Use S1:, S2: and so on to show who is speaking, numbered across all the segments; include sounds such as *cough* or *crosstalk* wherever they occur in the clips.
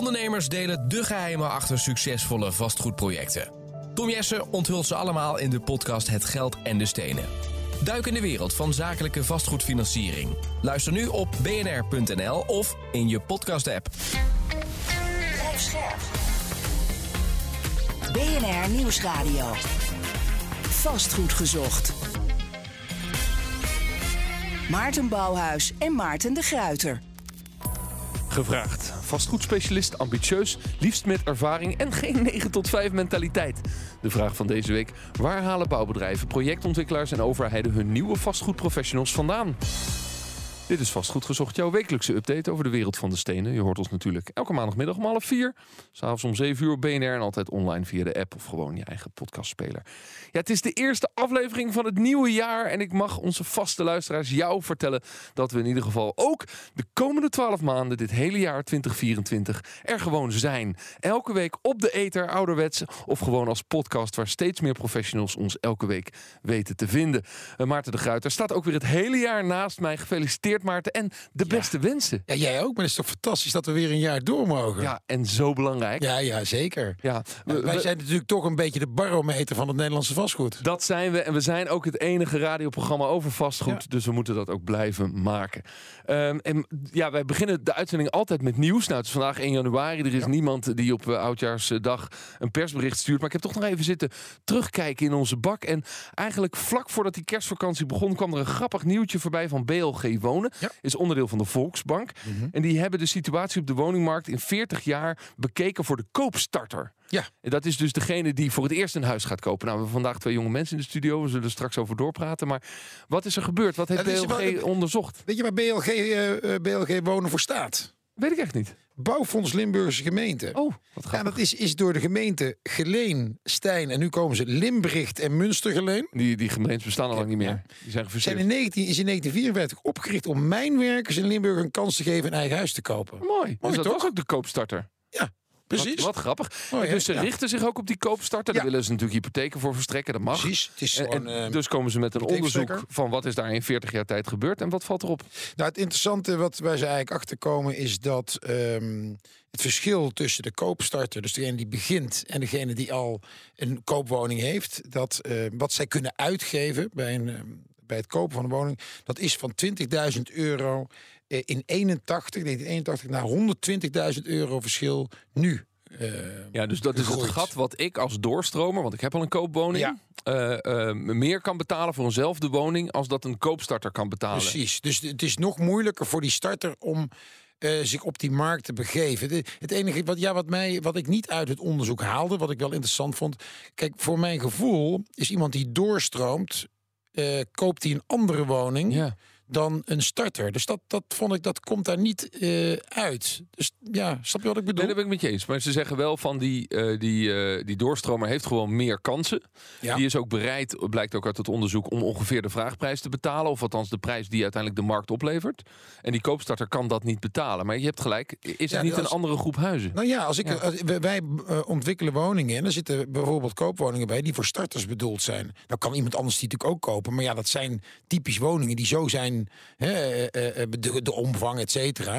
S1: Ondernemers delen de geheimen achter succesvolle vastgoedprojecten. Tom Jessen onthult ze allemaal in de podcast Het Geld en de Stenen. Duik in de wereld van zakelijke vastgoedfinanciering. Luister nu op bnr.nl of in je podcast-app.
S2: BNR Nieuwsradio. Vastgoed gezocht. Maarten Bouwhuis en Maarten de Gruiter.
S3: Gevraagd. Vastgoedspecialist, ambitieus, liefst met ervaring en geen *laughs* 9 tot 5 mentaliteit. De vraag van deze week: waar halen bouwbedrijven, projectontwikkelaars en overheden hun nieuwe vastgoedprofessionals vandaan? Dit is Vastgoed Gezocht, jouw wekelijkse update over de wereld van de stenen. Je hoort ons natuurlijk elke maandagmiddag om half vier. S'avonds om zeven uur op BNR en altijd online via de app of gewoon je eigen podcastspeler. Ja, het is de eerste aflevering van het nieuwe jaar en ik mag onze vaste luisteraars jou vertellen dat we in ieder geval ook de komende twaalf maanden, dit hele jaar 2024, er gewoon zijn. Elke week op de ether, ouderwets of gewoon als podcast waar steeds meer professionals ons elke week weten te vinden. Uh, Maarten de Gruiter staat ook weer het hele jaar naast mij. Gefeliciteerd Maarten en de beste wensen.
S4: Ja, jij ook, maar het is toch fantastisch dat we weer een jaar door mogen.
S3: Ja, en zo belangrijk.
S4: Ja, ja zeker.
S3: Ja,
S4: we, wij zijn natuurlijk toch een beetje de barometer van het Nederlandse vastgoed.
S3: Dat zijn we en we zijn ook het enige radioprogramma over vastgoed. Ja. Dus we moeten dat ook blijven maken. Um, en ja, wij beginnen de uitzending altijd met nieuws. Nou, het is vandaag 1 januari. Er is ja. niemand die op uh, Oudjaarsdag een persbericht stuurt. Maar ik heb toch nog even zitten terugkijken in onze bak. En eigenlijk vlak voordat die kerstvakantie begon... kwam er een grappig nieuwtje voorbij van BLG Wonen. Ja. Is onderdeel van de Volksbank. Mm -hmm. En die hebben de situatie op de woningmarkt in 40 jaar bekeken voor de koopstarter.
S4: Ja.
S3: En dat is dus degene die voor het eerst een huis gaat kopen. Nou, we hebben vandaag twee jonge mensen in de studio. We zullen er straks over doorpraten. Maar wat is er gebeurd? Wat heeft
S4: Ja,
S3: BLG
S4: wel-
S3: onderzocht?
S4: Weet je waar BLG, eh, eh, BLG Wonen voor staat?
S3: Weet ik echt niet.
S4: Bouwfonds Limburgse Gemeente.
S3: Oh, wat
S4: Ja,
S3: grappig.
S4: dat is, is door de gemeente Geleen, Stijn en nu komen ze Limbricht en Münstergeleen.
S3: Die, die gemeentes bestaan al lang niet meer.
S4: Ja.
S3: Die zijn
S4: Zijn in 19, is in 1954 opgericht om mijnwerkers in Limburg een kans te geven een eigen huis te kopen.
S3: Mooi. Dus dat
S4: toch?
S3: was ook de koopstarter.
S4: Ja, precies.
S3: Wat, wat grappig.
S4: Hè?
S3: dus ze
S4: Ja.
S3: richten zich ook op die koopstarter. Daar willen ze natuurlijk hypotheken voor verstrekken. Dat mag.
S4: Precies. Het is
S3: En- en
S4: eh,
S3: dus komen ze met een onderzoek van wat is daar in 40 jaar tijd gebeurd en wat valt erop?
S4: Nou, het interessante wat wij ze eigenlijk achterkomen is dat ehm, het verschil tussen de koopstarter, dus degene die begint, en degene die al een koopwoning heeft, dat eh, wat zij kunnen uitgeven bij, een, ehm, bij het kopen van een woning, dat is van 20.000 euro in 81, 1981 naar 120.000 euro verschil nu. eh,
S3: Ja, dus dat is het gat wat ik als doorstromer, want ik heb al een koopwoning,
S4: Ja.
S3: eh, eh, meer kan betalen voor eenzelfde woning als dat een koopstarter kan betalen.
S4: Precies. Dus het is nog moeilijker voor die starter om eh, zich op die markt te begeven. De- het enige wat, ja, wat, mij, wat ik niet uit het onderzoek haalde, wat ik wel interessant vond. Kijk, voor mijn gevoel is iemand die doorstroomt, eh, koopt hij een andere woning
S3: Ja.
S4: Dan een starter. Dus dat, dat vond ik, dat komt daar niet eh, uit. Dus ja, snap je wat ik bedoel?
S3: Nee, dat ben ik met je eens. Maar ze zeggen wel van die, eh, die, eh, die doorstromer heeft gewoon meer kansen.
S4: Ja.
S3: Die is ook bereid, blijkt ook uit het onderzoek, om ongeveer de vraagprijs te betalen. Of althans de prijs die uiteindelijk de markt oplevert. En die koopstarter kan dat niet betalen. Maar je hebt gelijk, is het
S4: Ja,
S3: niet
S4: als-
S3: een andere groep huizen?
S4: Nou ja, als ik,
S3: Ja.
S4: als- wij- ontwikkelen woningen en er zitten bijvoorbeeld koopwoningen bij die voor starters bedoeld zijn. Dan kan iemand anders die natuurlijk ook kopen. Maar ja, dat zijn typisch woningen die zo zijn, hè, eh, eh, de, de omvang, et cetera.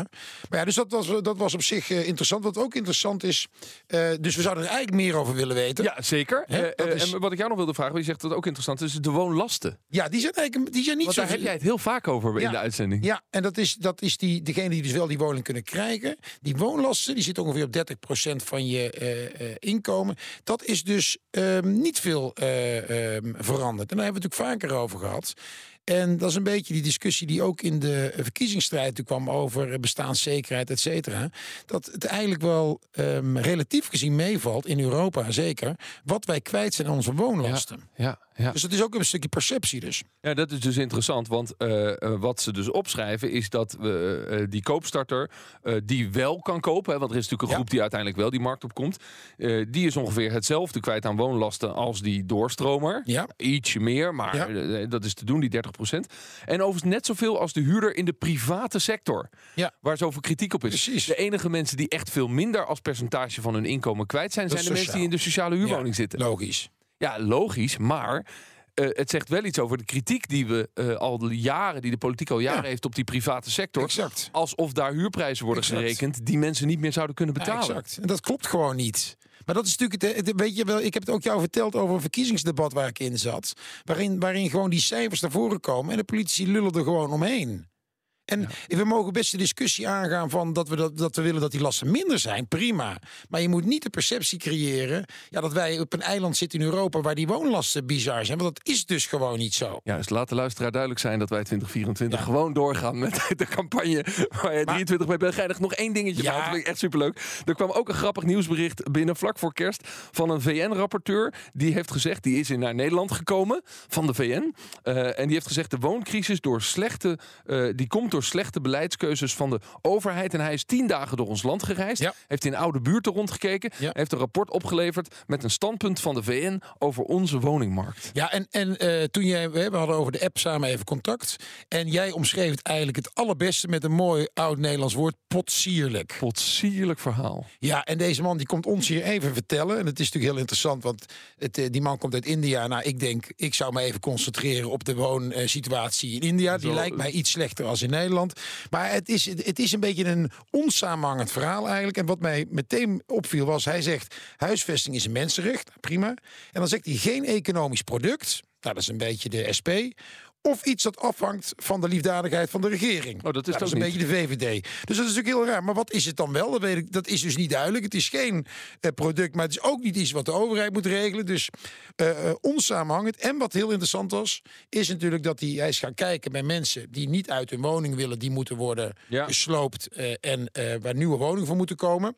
S4: Maar ja, dus dat was, dat was op zich eh, interessant. Wat ook interessant is, eh, dus we zouden er eigenlijk meer over willen weten.
S3: Ja, zeker.
S4: Hè,
S3: Eh,
S4: dat
S3: eh,
S4: is-
S3: En wat ik jou nog wilde vragen, want je zegt dat ook interessant is, de woonlasten.
S4: Ja, die zijn eigenlijk die zijn niet
S3: Want
S4: zo
S3: daar heb jij het heel vaak over in de uitzending.
S4: Ja, en dat is, dat is die, degene die dus wel die woning kunnen krijgen. Die woonlasten, die zitten ongeveer op 30% van je eh, eh, inkomen. Dat is dus ehm, niet veel eh, ehm, veranderd. En daar hebben we het natuurlijk vaker over gehad. En dat is een beetje die discussie die ook in de verkiezingsstrijd toen kwam over eh, bestaanszekerheid, et cetera. Dat het eigenlijk wel ehm, relatief gezien meevalt, in Europa zeker, wat wij kwijt zijn aan onze woonlasten.
S3: Ja, ja.
S4: Dus dat is ook een stukje perceptie dus.
S3: Ja, dat is dus interessant, want eh, eh, wat ze dus opschrijven is dat we eh, die koopstarter die wel kan kopen, hè, want er is natuurlijk een
S4: Ja.
S3: groep die uiteindelijk wel die markt op komt, die is ongeveer hetzelfde kwijt aan woonlasten als die doorstromer.
S4: Ja.
S3: Ietsje meer, maar
S4: Ja.
S3: dat is te doen, die 30%. En overigens net zoveel als de huurder in de private sector,
S4: Ja.
S3: waar zoveel kritiek op is.
S4: Precies.
S3: De enige mensen die echt veel minder als percentage van hun inkomen kwijt zijn,
S4: Dat
S3: zijn de mensen die in de sociale huurwoning zitten.
S4: Logisch.
S3: Ja, logisch, maar eh, het zegt wel iets over de kritiek die we eh, al de jaren, die de politiek al jaren
S4: Ja.
S3: heeft op die private sector.
S4: Exact.
S3: Alsof daar huurprijzen worden
S4: Exact.
S3: gerekend die mensen niet meer zouden kunnen
S4: Ja,
S3: betalen.
S4: exact. En dat klopt gewoon niet. Maar dat is natuurlijk, het, het- weet je wel, ik heb het ook jou verteld over een verkiezingsdebat waar ik in zat. Waarin, waarin gewoon die cijfers naar voren komen en de politici lullen er gewoon omheen. En we mogen best de discussie aangaan van dat we, dat, dat we willen dat die lasten minder zijn. Prima. Maar je moet niet de perceptie creëren ja, dat wij op een eiland zitten in Europa waar die woonlasten bizar zijn. Want dat is dus gewoon niet zo.
S3: Juist, laat de luisteraar duidelijk zijn dat wij 2024
S4: Ja.
S3: gewoon doorgaan met *laughs* de campagne waar je 23 mee bent. Geinig, nog één dingetje
S4: Ja.
S3: dat vind ik echt superleuk. Er kwam ook een grappig nieuwsbericht binnen vlak voor kerst van een VN-rapporteur. Die heeft gezegd, die is in naar Nederland gekomen van de VN. Eh, en die heeft gezegd, de wooncrisis door slechte, eh, die komt door slechte beleidskeuzes van de overheid. En hij is tien dagen door ons land gereisd.
S4: Ja.
S3: Heeft in oude buurten rondgekeken.
S4: Ja.
S3: Heeft een rapport opgeleverd met een standpunt van de VN over onze woningmarkt.
S4: Ja, en, en eh, toen jij, we we hadden over de app samen even contact. En jij omschreef het eigenlijk het allerbeste met een mooi oud Nederlands woord, potsierlijk.
S3: Potsierlijk verhaal.
S4: Ja, en deze man die komt ons hier even vertellen. En het is natuurlijk heel interessant, want het, eh, die man komt uit India. Nou, ik denk, ik zou me even concentreren op de woonsituatie in India. Die
S3: Zo,
S4: lijkt mij iets slechter als in Nederland. Maar het is, het is een beetje een onsamenhangend verhaal eigenlijk. En wat mij meteen opviel was, hij zegt... huisvesting is een mensenrecht, prima. En dan zegt hij geen economisch product. Nou, dat is een beetje de SP. Of iets dat afhangt van de liefdadigheid van de regering.
S3: Oh, dat is
S4: Nou, een beetje de VVD. Dus dat is natuurlijk heel raar. Maar wat is het dan wel? Dat, weet ik, dat is dus niet duidelijk. Het is geen eh, product, maar het is ook niet iets wat de overheid moet regelen. Dus eh, onsamenhangend. En wat heel interessant was, is natuurlijk dat hij, hij is gaan kijken bij mensen die niet uit hun woning willen. Die moeten worden
S3: Ja.
S4: gesloopt en waar nieuwe woningen voor moeten komen.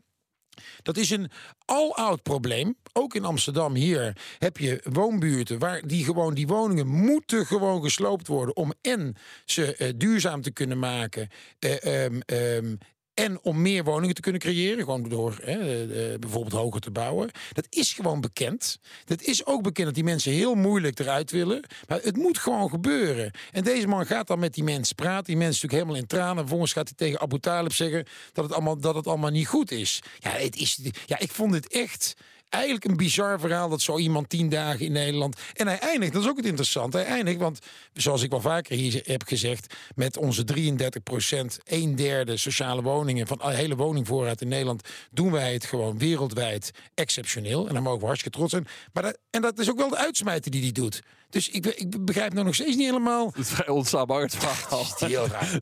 S4: Dat is een aloud probleem. Ook in Amsterdam hier heb je woonbuurten waar die gewoon die woningen moeten gewoon gesloopt worden om en ze eh, duurzaam te kunnen maken. eh, ehm, ehm, en om meer woningen te kunnen creëren, gewoon door hè, bijvoorbeeld hoger te bouwen. Dat is gewoon bekend. Dat is ook bekend dat die mensen heel moeilijk eruit willen. Maar het moet gewoon gebeuren. En deze man gaat dan met die mensen praten. Die mensen natuurlijk helemaal in tranen. Vervolgens gaat hij tegen Abu Talib zeggen dat het allemaal, dat het allemaal niet goed is. Ja, het is, ja, ik vond het echt eigenlijk een bizar verhaal dat zo iemand tien dagen in Nederland. En hij eindigt, dat is ook het interessante. Hij eindigt, want zoals ik wel vaker hier heb gezegd, met onze 33 procent, een derde sociale woningen van de hele woningvoorraad in Nederland, doen wij het gewoon wereldwijd exceptioneel. En daar mogen we hartstikke trots zijn. Maar dat, en dat is ook wel de uitsmijter die die doet. Dus ik, ik begrijp nou nog steeds niet helemaal.
S3: Het is vrij onsamenhangend verhaal.
S4: Het is heel raar.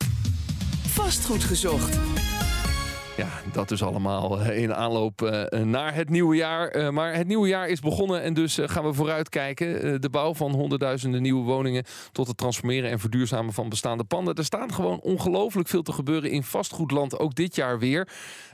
S2: Vastgoed gezocht.
S3: Ja, dat is allemaal eh, in aanloop eh, naar het nieuwe jaar. Eh, maar het nieuwe jaar is begonnen en dus gaan we vooruitkijken. De bouw van honderdduizenden nieuwe woningen tot het transformeren en verduurzamen van bestaande panden. Er staat gewoon ongelooflijk veel te gebeuren in vastgoedland, ook dit jaar weer.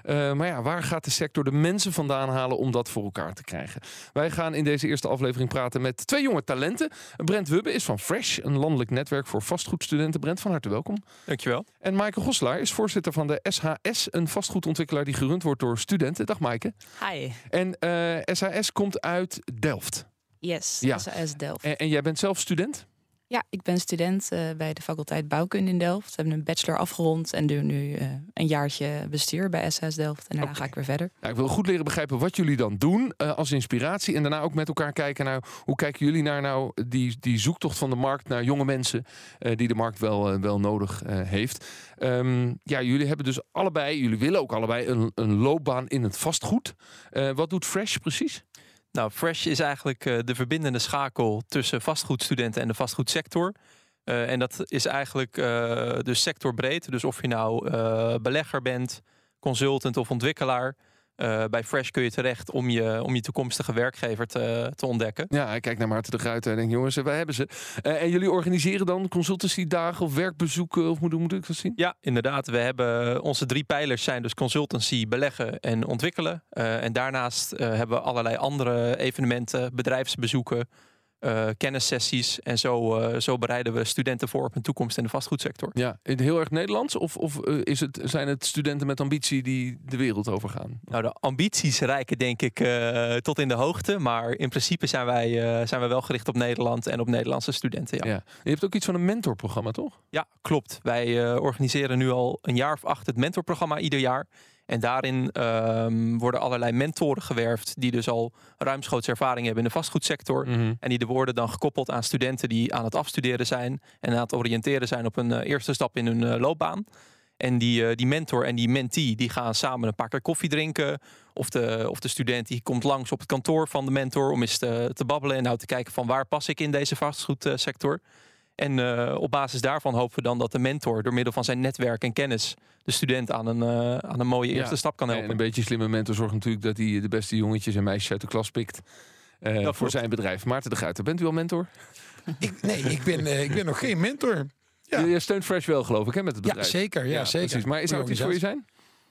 S3: Maar ja, waar gaat de sector de mensen vandaan halen om dat voor elkaar te krijgen? Wij gaan in deze eerste aflevering praten met twee jonge talenten. Brent Wubbe is van Fresh, een landelijk netwerk voor vastgoedstudenten. Brent, van harte welkom.
S5: Dankjewel.
S3: En Maaike Goslaar is voorzitter van de SHS, een vastgoedontwikkelaar die gerund wordt door studenten. Dag Maaike.
S6: Hi.
S3: En eh, SHS komt uit Delft.
S6: Yes,
S3: Ja.
S6: SAS Delft.
S3: En, en jij bent zelf student?
S6: Ja, ik ben student eh, bij de faculteit Bouwkunde in Delft. We hebben een bachelor afgerond en doen nu eh, een jaartje bestuur bij SAS Delft. En daarna ga ik weer verder.
S3: Nou, ik wil goed leren begrijpen wat jullie dan doen eh, als inspiratie. En daarna ook met elkaar kijken naar hoe kijken jullie naar nou die, die zoektocht van de markt naar jonge mensen die de markt wel, wel nodig heeft. Ehm, ja, jullie hebben dus allebei, jullie willen ook allebei een, een loopbaan in het vastgoed. Wat doet Fresh precies?
S5: Nou, Fresh is eigenlijk eh, de verbindende schakel tussen vastgoedstudenten en de vastgoedsector. Eh, en dat is eigenlijk eh dus sectorbreed. Dus of je nou belegger bent, consultant of ontwikkelaar. Eh, bij Fresh kun je terecht om je, om je toekomstige werkgever te, te ontdekken.
S3: Ja, hij kijkt naar Maarten de Gruiter en denkt, jongens, wij hebben ze. Eh, en jullie organiseren dan consultancydagen of werkbezoeken? Of moet, ik dat zien?
S5: Ja, inderdaad. We hebben onze drie pijlers zijn dus consultancy, beleggen en ontwikkelen. Eh, en daarnaast eh, hebben we allerlei andere evenementen, bedrijfsbezoeken, eh, kennissessies. En zo, eh, zo bereiden we studenten voor op een toekomst in de vastgoedsector.
S3: Ja, heel erg Nederlands? Of, of eh, is het, zijn het studenten met ambitie die de wereld overgaan?
S5: Nou, de ambities reiken denk ik tot in de hoogte. Maar in principe zijn wij, zijn wij wel gericht op Nederland en op Nederlandse studenten. Ja,
S3: Ja. Je hebt ook iets van een mentorprogramma, toch?
S5: ja klopt. Wij organiseren nu al een jaar of acht het mentorprogramma ieder jaar. En daarin ehm, worden allerlei mentoren gewerfd die dus al ruimschoots ervaring hebben in de vastgoedsector.
S3: Mhm.
S5: En die worden dan gekoppeld aan studenten die aan het afstuderen zijn en aan het oriënteren zijn op een eh, eerste stap in hun eh, loopbaan. En die, eh, die mentor en die mentee die gaan samen een paar keer koffie drinken. Of de, of de student die komt langs op het kantoor van de mentor om eens te, te babbelen en nou te kijken van waar pas ik in deze vastgoedsector. En eh, op basis daarvan hopen we dan dat de mentor door middel van zijn netwerk en kennis de student aan een, eh, aan een mooie eerste
S3: Ja.
S5: stap kan
S3: En
S5: helpen.
S3: een beetje slimme mentor zorgt natuurlijk dat hij de beste jongetjes en meisjes uit de klas pikt. eh, voor
S5: klopt.
S3: zijn bedrijf. Maarten de Guiter, bent u al mentor?
S4: Ik, nee, ik ben, eh, ik ben nog geen mentor. Ja.
S3: Je, je steunt Fresh wel, geloof ik, hè, met het
S4: Ja,
S3: bedrijf.
S4: zeker. Ja, zeker.
S3: Precies. Maar is er ook iets voor je zijn?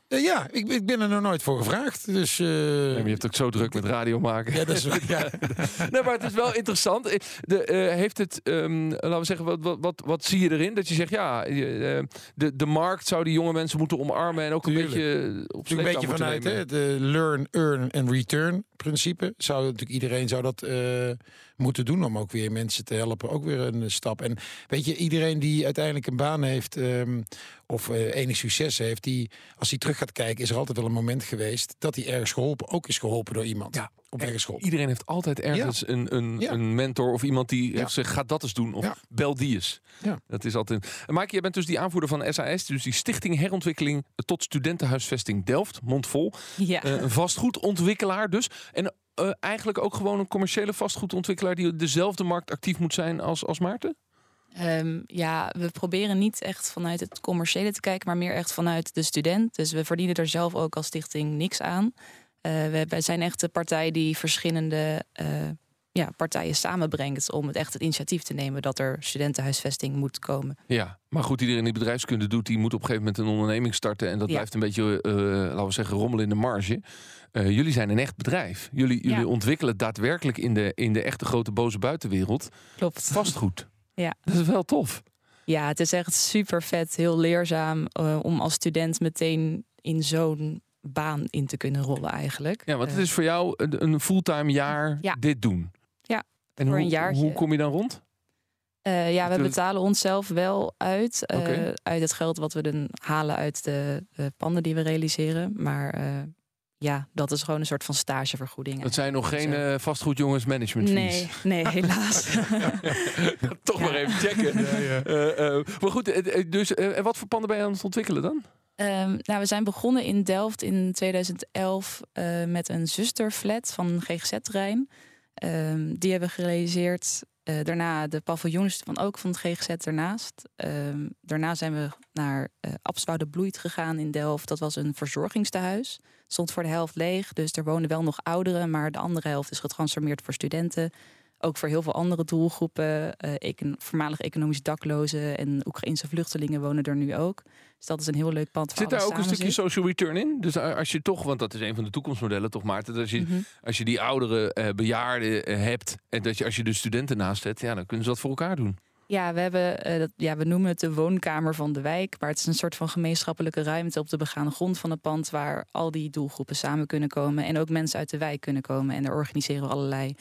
S4: Eh, ja, ik, ik ben er nog nooit voor gevraagd. Dus, eh,
S3: Nee, maar je hebt ook zo druk met radio maken.
S4: ja, dat is, ja. *laughs*
S3: nee, maar het is wel interessant. Eh, De, heeft het, ehm, laten we zeggen, wat, wat, wat, wat zie je erin? Dat je zegt, ja, de, de markt zou die jonge mensen moeten omarmen en ook een beetje op
S4: een beetje vanuit hè, de learn, earn en return principe. Zou natuurlijk iedereen zou dat moeten doen om ook weer mensen te helpen. Ook weer een stap. En weet je, iedereen die uiteindelijk een baan heeft ehm, of enig succes heeft, die als hij terug gaat kijken, is er altijd wel een moment geweest dat hij ergens geholpen, ook is geholpen door iemand.
S3: Ja,
S4: op weg is geholpen.
S3: Iedereen heeft altijd ergens een, een,
S4: Ja.
S3: een mentor of iemand die
S4: Ja.
S3: heeft gezegd, ga dat eens doen. Of
S4: Ja.
S3: bel die eens.
S4: Ja.
S3: Dat is altijd... Maaike, jij bent dus die aanvoerder van SAS, dus die Stichting Herontwikkeling tot Studentenhuisvesting Delft, mondvol.
S6: Ja.
S3: Eh, een vastgoedontwikkelaar dus. En eh, eigenlijk ook gewoon een commerciële vastgoedontwikkelaar die op dezelfde markt actief moet zijn als, als Maarten?
S6: Ehm, ja, we proberen niet echt vanuit het commerciële te kijken, maar meer echt vanuit de student. Dus we verdienen er zelf ook als stichting niks aan. Eh, we, wij zijn echt de partij die verschillende eh, ja, partijen samenbrengt om het echt het initiatief te nemen dat er studentenhuisvesting moet komen.
S3: Ja, maar goed, iedereen die bedrijfskunde doet, die moet op een gegeven moment een onderneming starten. En dat
S6: Ja.
S3: blijft een beetje, eh, laten we zeggen, rommelen in de marge. Jullie zijn een echt bedrijf. Jullie, ontwikkelen daadwerkelijk in de, in de echte grote boze buitenwereld
S6: Klopt.
S3: vastgoed.
S6: Ja. *laughs*
S3: Dat is wel tof.
S6: Ja, het is echt super vet, heel leerzaam eh, om als student meteen in zo'n baan in te kunnen rollen eigenlijk.
S3: Ja, want het
S6: Eh,
S3: is voor jou een, een fulltime jaar
S6: Ja.
S3: dit doen.
S6: Ja,
S3: en
S6: voor
S3: hoe,
S6: een jaartje.
S3: hoe kom je dan rond?
S6: Eh, ja, we betalen onszelf wel uit.
S3: Oké.
S6: Uit het geld wat we dan halen uit de panden die we realiseren. Maar ja, dat is gewoon een soort van stagevergoeding.
S3: Dat zijn nog geen eh, vastgoedjongens management fees.
S6: Nee, nee, *laughs* helaas. *laughs*
S3: Toch
S6: Ja.
S3: maar even checken. *laughs* Eh, eh, maar goed, dus eh, en wat voor panden ben je aan het ontwikkelen dan?
S6: Ehm, nou, we zijn begonnen in Delft in 2011 eh, met een zusterflat van GGZ-terrein. Ehm, die hebben we gerealiseerd. Eh, daarna de paviljoens van ook van het GGZ ernaast. Ehm, daarna zijn we naar uh, Abswoude Bloeit gegaan in Delft. Dat was een verzorgingstehuis. Stond voor de helft leeg, dus er wonen wel nog ouderen, maar de andere helft is getransformeerd voor studenten. Ook voor heel veel andere doelgroepen. Uh, econ voormalig economisch daklozen en Oekraïnse vluchtelingen wonen er nu ook. Dus dat is een heel leuk pand.
S3: Zit daar ook een stukje social return in? Dus als je toch, want dat is een van de toekomstmodellen toch, Maarten. Dat als, je,
S6: Mm -hmm.
S3: als je die oudere uh, bejaarden uh, hebt en dat je als je de studenten naast hebt, ja, dan kunnen ze dat voor elkaar doen.
S6: Ja, we, hebben, uh, dat, ja, we noemen het de woonkamer van de wijk. Maar het is een soort van gemeenschappelijke ruimte op de begane grond van het pand. Waar al die doelgroepen samen kunnen komen. En ook mensen uit de wijk kunnen komen. En daar organiseren we allerlei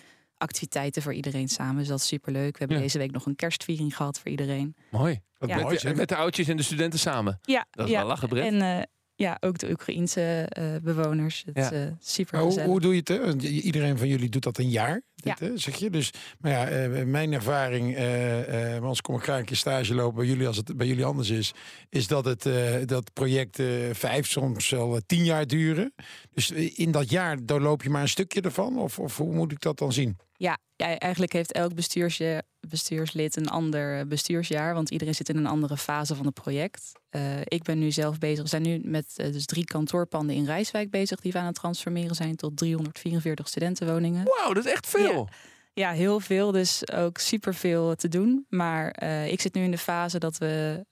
S6: activiteiten voor iedereen samen. Dus dat is superleuk. We hebben ja. deze week nog een kerstviering gehad voor iedereen.
S3: Mooi.
S6: Ja.
S3: Met,
S4: mooi
S3: de, met, de oudjes en de studenten samen.
S6: Ja,
S3: dat is
S6: ja.
S3: wel lachen, Brett.
S6: En uh, ja, ook de Oekraïense uh, bewoners. Het
S3: ja.
S6: uh, super
S4: hoe, hoe doe je het? Hè? Iedereen van jullie doet dat een jaar. Dit,
S6: ja.
S4: hè, zeg je. Dus, maar ja, uh, mijn ervaring, uh, anders kom ik graag een keer stage lopen bij jullie als het bij jullie anders is, is dat het dat project vijf, soms wel tien jaar duren. Dus in dat jaar doorloop je maar een stukje ervan, of, of hoe moet ik dat dan zien?
S6: Ja eigenlijk heeft elk bestuursje, bestuurslid een ander bestuursjaar, want iedereen zit in een andere fase van het project. Uh, ik ben nu zelf bezig, we zijn nu met uh, dus drie kantoorpanden in Rijswijk bezig die we aan het transformeren zijn tot 344 studentenwoningen.
S3: Wauw, dat is echt veel.
S6: Ja. ja heel veel, dus ook superveel te doen. Maar uh, ik zit nu in de fase dat we,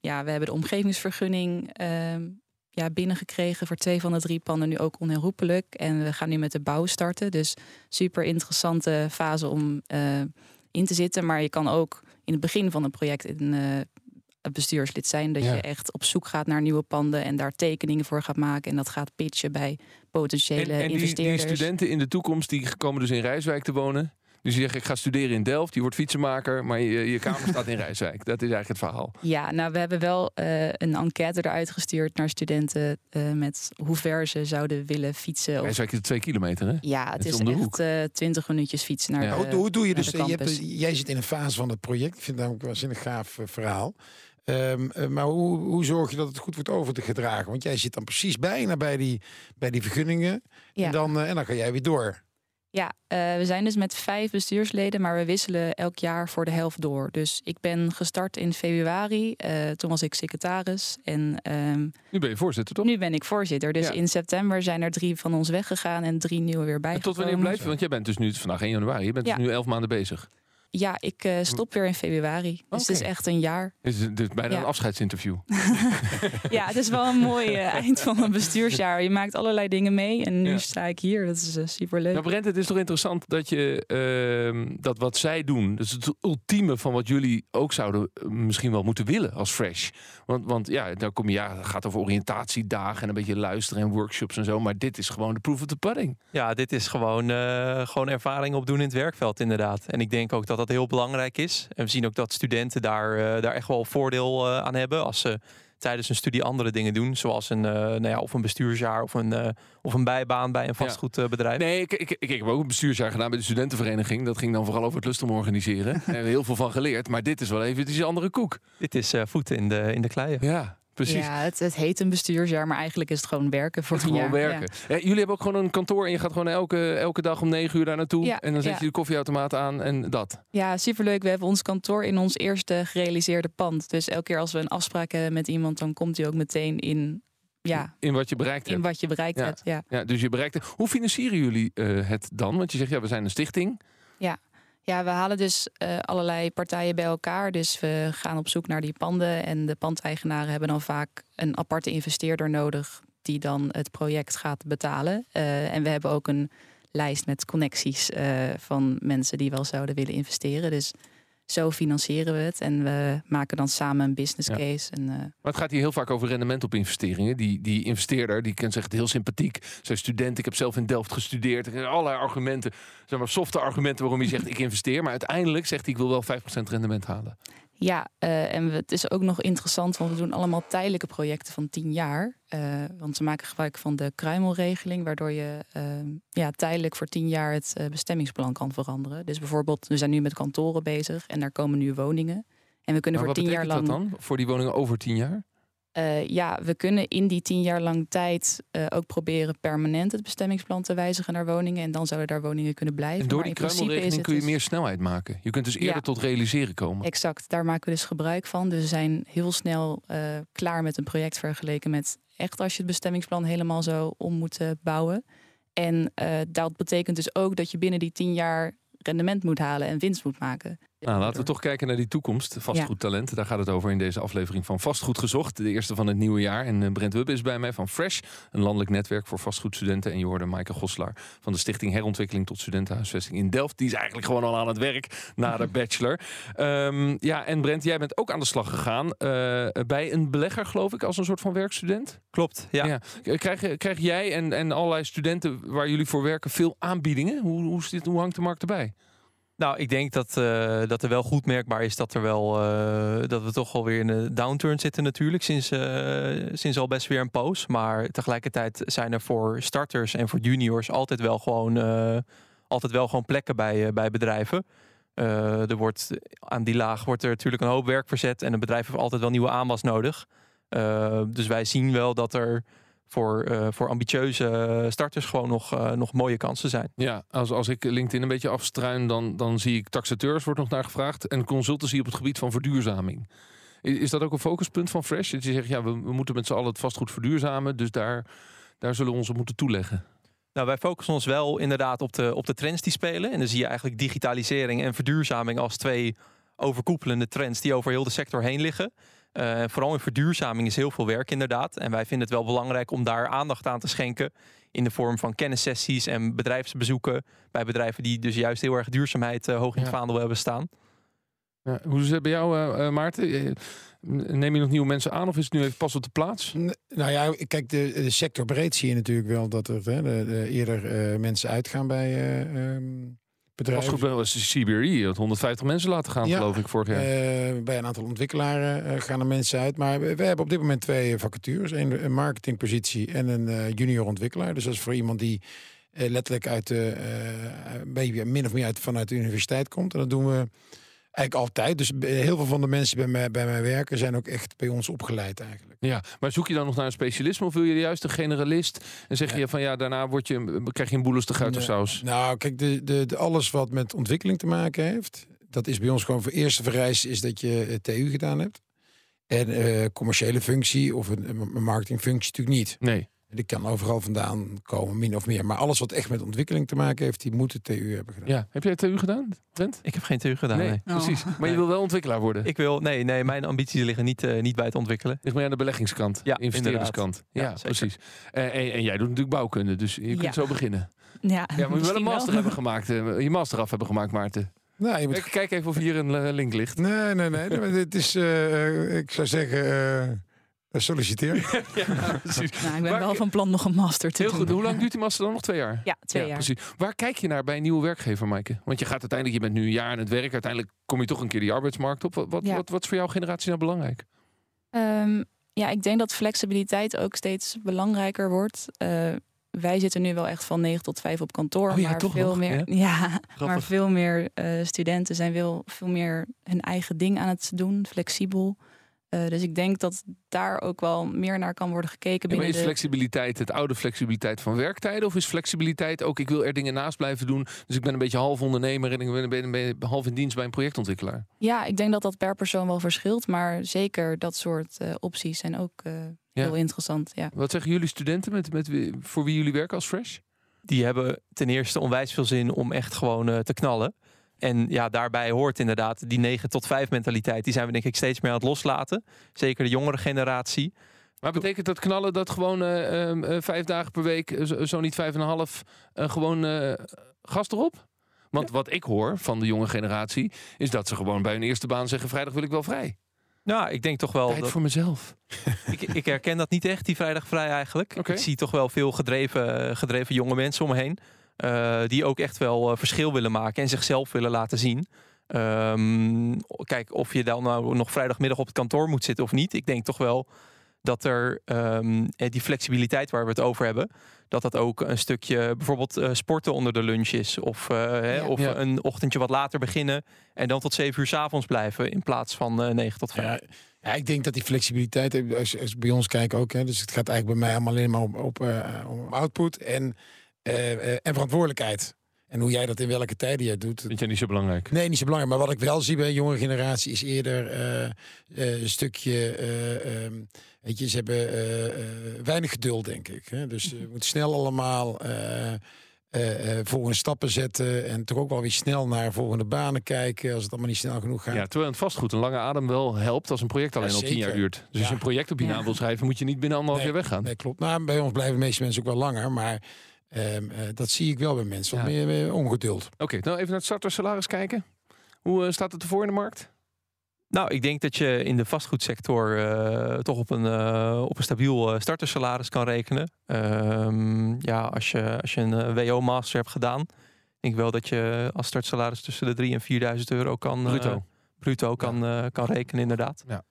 S6: ja, we hebben de omgevingsvergunning ehm, ja, binnengekregen voor twee van de drie panden nu ook onherroepelijk. En we gaan nu met de bouw starten. Dus super interessante fase om uh, in te zitten. Maar je kan ook in het begin van een project in, uh, bestuurslid zijn. Dat
S3: Ja.
S6: je echt op zoek gaat naar nieuwe panden en daar tekeningen voor gaat maken. En dat gaat pitchen bij potentiële
S3: En, en die,
S6: investeerders.
S3: die studenten in de toekomst, die komen dus in Rijswijk te wonen. Dus je zegt, ik ga studeren in Delft, je wordt fietsenmaker, maar je, je kamer staat in *laughs* Rijswijk. Dat is eigenlijk het verhaal.
S6: Ja, nou, we hebben wel eh, een enquête eruit gestuurd naar studenten uh, met hoe ver ze zouden willen fietsen. Of...
S3: Rijswijk is twee kilometer, hè?
S6: Ja, het, is, is echt uh, twintig minuutjes fietsen naar
S4: ja.
S6: de,
S4: hoe, hoe doe je dus?
S6: Je
S4: hebt, jij zit in een fase van het project. Ik vind dat ook wel een gaaf verhaal. Um, uh, maar hoe, hoe zorg je dat het goed wordt overgedragen? Want jij zit dan precies bijna bij die, bij die vergunningen.
S6: Ja.
S4: En, dan, uh, en dan ga jij weer door.
S6: Ja, uh, we zijn dus met vijf bestuursleden, maar we wisselen elk jaar voor de helft door. Dus ik ben gestart in februari. toen was ik secretaris. En, um,
S3: nu ben je voorzitter, toch?
S6: Nu ben ik voorzitter. Dus
S3: Ja.
S6: in september zijn er drie van ons weggegaan en drie nieuwe weer
S3: En
S6: bijgekomen.
S3: tot wanneer blijf je? Want jij bent dus nu vandaag 1 januari. Je bent
S6: Ja.
S3: dus nu elf maanden bezig.
S6: Ja, ik uh, stop weer in februari. Dus het is echt een jaar.
S3: Dit is, dit is bijna
S6: Ja.
S3: een afscheidsinterview. *laughs*
S6: Ja, het is wel een mooi uh, *laughs* eind van een bestuursjaar. Je maakt allerlei dingen mee en nu
S3: Ja.
S6: sta ik hier. Dat is uh, superleuk.
S3: Nou, Brent, het is toch interessant dat je ehm, dat wat zij doen, dus het ultieme van wat jullie ook zouden eh, misschien wel moeten willen als Fresh. Want, want ja, dan kom je, ja, het gaat over oriëntatiedagen en een beetje luisteren en workshops en zo. Maar dit is gewoon de proof of the pudding.
S5: Ja, dit is gewoon, eh, gewoon ervaring opdoen in het werkveld inderdaad. En ik denk ook dat dat heel belangrijk is. En we zien ook dat studenten daar, eh, daar echt wel voordeel eh, aan hebben als ze tijdens een studie andere dingen doen. Zoals een, eh, nou ja, of een bestuursjaar of een, of een bijbaan bij een vastgoedbedrijf.
S3: Nee, ik, ik, ik, ik heb ook een bestuursjaar gedaan bij de studentenvereniging. Dat ging dan vooral over het lustrum organiseren. Daar hebben we heel veel van geleerd. Maar dit is wel even een andere koek.
S5: Dit is voeten in de, in de kleien.
S3: Ja, precies.
S6: Ja, het, het heet een bestuursjaar, maar eigenlijk is het gewoon werken voor
S3: Het
S6: een
S3: gewoon
S6: jaar.
S3: werken. Ja, jullie hebben ook gewoon een kantoor en je gaat gewoon elke, elke dag om negen uur daar naartoe.
S6: Ja,
S3: en dan zet je de koffieautomaat aan en dat.
S6: Ja, superleuk. We hebben ons kantoor in ons eerste gerealiseerde pand. Dus elke keer als we een afspraak hebben met iemand, dan komt hij ook meteen in, ja,
S3: In wat je bereikt
S6: in
S3: hebt.
S6: wat je bereikt
S3: Ja.
S6: hebt. Ja.
S3: Ja, dus je bereikt. Hoe financieren jullie eh, het dan? Want je zegt ja, we zijn een stichting.
S6: Ja, we halen dus eh, allerlei partijen bij elkaar. Dus we gaan op zoek naar die panden. En de pandeigenaren hebben dan vaak een aparte investeerder nodig die dan het project gaat betalen. Eh, en we hebben ook een lijst met connecties eh, van mensen die wel zouden willen investeren. Dus zo financieren we het. En we maken dan samen een business
S3: Ja.
S6: case. En, eh,
S3: Maar het gaat hier heel vaak over rendement op investeringen. Die, die investeerder, die kan zeggen heel sympathiek. Zijn student, ik heb zelf in Delft gestudeerd. Heb allerlei argumenten, zeg maar softe argumenten waarom je zegt ik investeer. Maar uiteindelijk zegt hij ik wil wel 5% rendement halen.
S6: Ja, eh, en we- het is ook nog interessant, want we doen allemaal tijdelijke projecten van 10 jaar. Eh, want we maken gebruik van de kruimelregeling, waardoor je eh, ja, tijdelijk voor 10 jaar het eh, bestemmingsplan kan veranderen. Dus bijvoorbeeld, we zijn nu met kantoren bezig en daar komen nu woningen. En we kunnen
S3: Maar
S6: voor
S3: wat
S6: 10 jaar
S3: betekent
S6: lang.
S3: dat dan? Voor die woningen over 10 jaar?
S6: Eh, ja, we kunnen in die 10 jaar lang tijd eh, ook proberen permanent het bestemmingsplan te wijzigen naar woningen. En dan zouden daar woningen kunnen blijven.
S3: En door die kruimelregeling kun je
S6: dus-
S3: meer snelheid maken. Je kunt dus eerder
S6: Ja.
S3: tot realiseren komen.
S6: Exact, daar maken we dus gebruik van. Dus we zijn heel snel eh, klaar met een project vergeleken met echt als je het bestemmingsplan helemaal zo om moet bouwen. En dat betekent dus ook dat je binnen die tien jaar rendement moet halen en winst moet maken.
S3: Nou, laten we toch kijken naar die toekomst. Vastgoedtalent, daar gaat het over in deze aflevering van Vastgoed Gezocht. De eerste van het nieuwe jaar. En eh, Brent Wubbe is bij mij van Fresh, een landelijk netwerk voor vastgoedstudenten. En je hoorde Maaike Goslaar van de Stichting Herontwikkeling tot Studentenhuisvesting in Delft. Die is eigenlijk gewoon al aan het werk na de *laughs* bachelor. Ehm, ja, en Brent, jij bent ook aan de slag gegaan eh, bij een belegger, geloof ik, als een soort van werkstudent.
S5: Klopt, ja.
S3: Ja. Krijg, krijg jij en, en allerlei studenten waar jullie voor werken veel aanbiedingen? Hoe, hoe, zit, hoe hangt de markt erbij?
S5: Nou, ik denk dat, eh, dat er wel goed merkbaar is dat er wel eh, dat we toch alweer in een downturn zitten natuurlijk sinds, eh, sinds al best weer een poos. Maar tegelijkertijd zijn er voor starters en voor juniors altijd wel gewoon, altijd wel gewoon plekken bij, bij bedrijven. Er wordt aan die laag wordt er natuurlijk een hoop werk verzet en een bedrijf heeft altijd wel nieuwe aanwas nodig. Dus wij zien wel dat er voor, eh, voor ambitieuze starters gewoon nog, eh, nog mooie kansen zijn.
S3: Ja, als, als ik LinkedIn een beetje afstruin, dan, dan zie ik taxateurs wordt nog naar gevraagd. En consultancy op het gebied van verduurzaming. Is, is dat ook een focuspunt van Fresh? Dat je zegt, ja, we, we moeten met z'n allen het vastgoed verduurzamen. Dus daar, daar zullen we ons op moeten toeleggen.
S5: Nou, wij focussen ons wel inderdaad op de, op de trends die spelen. En dan zie je eigenlijk digitalisering en verduurzaming als twee overkoepelende trends die over heel de sector heen liggen. Eh, vooral in verduurzaming is heel veel werk inderdaad. En wij vinden het wel belangrijk om daar aandacht aan te schenken. In de vorm van kennissessies en bedrijfsbezoeken. Bij bedrijven die dus juist heel erg duurzaamheid eh, hoog in het
S3: Ja.
S5: vaandel hebben staan.
S3: Ja, hoe is het bij jou, eh, eh, Maarten? Neem je nog nieuwe mensen aan of is het nu even pas op de plaats?
S4: N- Nou ja, kijk, de, de sector breed zie je natuurlijk wel dat er hè, de, de eerder eh, mensen uitgaan bij, eh, bedrijven.
S3: Was goed wel eens CBRE, dat 150 mensen laten gaan,
S4: Ja.
S3: geloof ik, vorig jaar.
S4: Eh, bij een aantal ontwikkelaren eh, gaan er mensen uit. Maar we, we hebben op dit moment twee vacatures. Een, een marketingpositie en een eh, junior ontwikkelaar. Dus dat is voor iemand die eh, letterlijk uit de, eh, een beetje min of meer uit, vanuit de universiteit komt. En dat doen we eigenlijk altijd. Dus heel veel van de mensen bij mij, bij mij werken zijn ook echt bij ons opgeleid eigenlijk.
S3: Ja, maar zoek je dan nog naar een specialisme of wil je juist een generalist? En zeg je van ja, daarna word je, krijg je een de guit of
S4: Nee.
S3: saus?
S4: Nou, kijk, de, de, de, alles wat met ontwikkeling te maken heeft, dat is bij ons gewoon voor eerste vereiste is dat je eh, TU gedaan hebt. En eh, commerciële functie of een, een marketingfunctie natuurlijk niet.
S3: Nee.
S4: Die kan overal vandaan komen, min of meer. Maar alles wat echt met ontwikkeling te maken heeft, die moet de TU hebben gedaan.
S3: Ja. Heb jij TU gedaan, Brent?
S5: Ik heb geen TU gedaan. Nee.
S6: Oh.
S3: precies. Maar je wil wel ontwikkelaar worden.
S5: Ik wil, nee, nee, mijn ambities liggen niet, eh, niet bij het ontwikkelen.
S3: Ligt meer aan de beleggingskant,
S5: Ja,
S3: investeerderskant. Ja,
S5: Ja,
S3: precies. Eh, en, en jij doet natuurlijk bouwkunde, dus je kunt
S6: Ja.
S3: zo beginnen.
S6: Ja,
S3: Ja, maar je moet wel een master hebben gemaakt. eh, je master af hebben gemaakt, Maarten.
S4: Nou, je moet...
S3: Kijk, kijk even of hier een link ligt.
S4: Nee, nee, nee. dit is, ik zou zeggen, eh, solliciteer. *laughs*
S3: ja, precies. *laughs*
S6: Nou, ik ben wel van plan nog een master te
S3: Heel
S6: doen.
S3: goed. Hoe lang duurt die master dan? Nog twee jaar?
S6: Ja, twee
S3: ja,
S6: jaar.
S3: precies. Waar kijk je naar bij een nieuwe werkgever, Maaike? Want je gaat uiteindelijk, je bent nu een jaar aan het werk. Uiteindelijk kom je toch een keer die arbeidsmarkt op. Wat, wat,
S6: Ja.
S3: wat, wat is voor jouw generatie nou belangrijk?
S6: Ehm, ja, ik denk dat flexibiliteit ook steeds belangrijker wordt. Eh, wij zitten nu wel echt van 9 tot 5 op kantoor.
S3: Oh ja,
S6: maar
S3: toch
S6: veel
S3: nog,
S6: meer, *laughs*
S3: ja?
S6: maar veel meer eh, studenten zijn wel veel meer hun eigen ding aan het doen, flexibel. Eh, dus ik denk dat daar ook wel meer naar kan worden gekeken
S3: Ja, maar
S6: binnen
S3: is
S6: de...
S3: flexibiliteit het oude flexibiliteit van werktijden? Of is flexibiliteit ook, ik wil er dingen naast blijven doen. Dus ik ben een beetje half ondernemer en ik ben, ben, ben half in dienst bij een projectontwikkelaar.
S6: Ja, ik denk dat dat per persoon wel verschilt. Maar zeker dat soort eh, opties zijn ook eh, heel interessant. Ja.
S3: Wat zeggen jullie studenten met, met, wie- voor wie jullie werken als Fresh?
S5: Die hebben ten eerste onwijs veel zin om echt gewoon te knallen. En ja, daarbij hoort inderdaad die 9 tot 5 mentaliteit. Die zijn we denk ik steeds meer aan het loslaten. Zeker de jongere generatie.
S3: Maar betekent dat knallen dat gewoon eh, ehm, eh, vijf dagen per week, eh, zo, zo niet vijf en een half, eh, gewoon gas erop? Want wat ik hoor van de jonge generatie, is dat ze gewoon bij hun eerste baan zeggen: vrijdag wil ik wel vrij.
S5: Nou, ik denk toch wel
S3: Tijd
S5: dat
S3: voor mezelf. *laughs*
S5: ik, ik herken dat niet echt, die vrijdag vrij eigenlijk. Ik zie toch wel veel gedreven, gedreven jonge mensen om me heen. Eh, die ook echt wel eh, verschil willen maken en zichzelf willen laten zien. Ehm, kijk, of je dan nou nog vrijdagmiddag op het kantoor moet zitten of niet. Ik denk toch wel dat er ehm, eh, die flexibiliteit waar we het over hebben, dat dat ook een stukje bijvoorbeeld eh, sporten onder de lunch is. Of, eh, hè,
S6: Ja.
S5: of
S3: Ja.
S5: een ochtendje wat later beginnen en dan tot zeven uur 's avonds blijven in plaats van eh 9 tot 5.
S4: Ja, ja, ik denk dat die flexibiliteit, als, als ik bij ons kijken ook, hè, dus het gaat eigenlijk bij mij allemaal alleen maar op, op, eh, om output en, en verantwoordelijkheid. En hoe jij dat in welke tijden jij doet.
S3: Vind jij niet zo belangrijk?
S4: Nee, niet zo belangrijk. Maar wat ik wel zie bij de jonge generatie is eerder eh, eh, een stukje. eh, ehm, weet je, ze hebben eh, eh, weinig geduld, denk ik. Hè? Dus ze moeten snel allemaal eh, eh, eh, volgende stappen zetten. En toch ook wel weer snel naar volgende banen kijken. Als het allemaal niet snel genoeg gaat.
S3: Ja, terwijl het vastgoed een lange adem wel helpt als een project alleen
S4: Ja,
S3: al tien jaar duurt. Dus als je een project op je naam wil schrijven, moet je niet binnen anderhalf
S4: Nee.
S3: jaar weggaan.
S4: Nee, klopt. Nou, bij ons blijven de meeste mensen ook wel langer. Maar ehm, eh, dat zie ik wel bij mensen. Wat
S3: Ja.
S4: meer, meer ongeduld.
S3: Oké, nou even naar het startersalaris kijken. Hoe eh, staat het ervoor in de markt?
S5: Nou, ik denk dat je in de vastgoedsector eh, toch op een, eh, op een stabiel startersalaris kan rekenen. Ehm, ja, als je, als je een WO-master hebt gedaan, denk ik wel dat je als startsalaris tussen de 3.000 en 4.000 euro kan, eh,
S3: Bruto.
S5: bruto kan, eh, kan rekenen, inderdaad.
S3: Ja,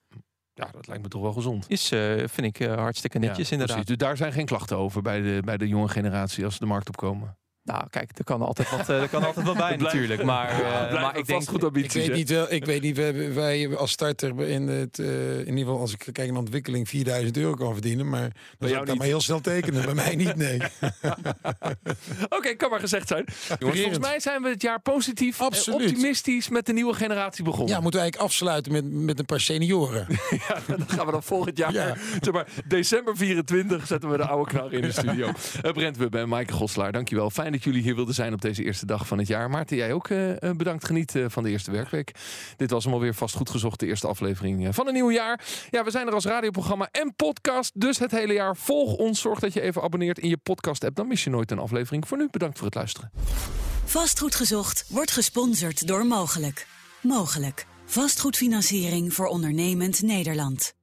S3: dat lijkt me toch wel gezond.
S5: Is, eh, vind ik eh, hartstikke netjes,
S3: Ja,
S5: inderdaad.
S3: precies. Dus daar zijn geen klachten over bij de, bij de jonge generatie als ze de markt opkomen.
S5: Nou, kijk, er kan altijd wat, eh, er kan altijd wat *laughs* bij natuurlijk. Maar, eh, maar ik denk,
S3: goed
S4: Ik weet niet, wel, ik weet niet wij, wij als starter in het, eh, in ieder geval als ik kijk naar ontwikkeling 4000 euro kan verdienen, maar dan zou ik dat maar heel snel tekenen. Bij mij niet, nee. *laughs*
S3: Oké, kan maar gezegd zijn. Jongens, volgens mij zijn we het jaar positief en optimistisch met de nieuwe generatie begonnen.
S4: Ja, moeten we eigenlijk afsluiten met, met een paar senioren. *laughs*
S3: Ja, dan gaan we dan volgend jaar,
S4: Ja.
S3: zeg maar, december 24 zetten we de oude knar in de studio. Uh, Brent Wubbe en Maaike Goslaar, dankjewel. Fijn dat jullie hier wilden zijn op deze eerste dag van het jaar. Maarten, jij ook eh, eh, bedankt. Geniet eh, van de eerste werkweek. Dit was hem alweer vast goed gezocht, de eerste aflevering van een nieuw jaar. Ja, we zijn er als radioprogramma en podcast, dus het hele jaar. Volg ons, zorg dat je even abonneert in je podcast-app. Dan mis je nooit een aflevering. Voor nu, bedankt voor het luisteren.
S7: Vastgoed gezocht wordt gesponsord door Mogelijk. Mogelijk. Vastgoedfinanciering voor ondernemend Nederland.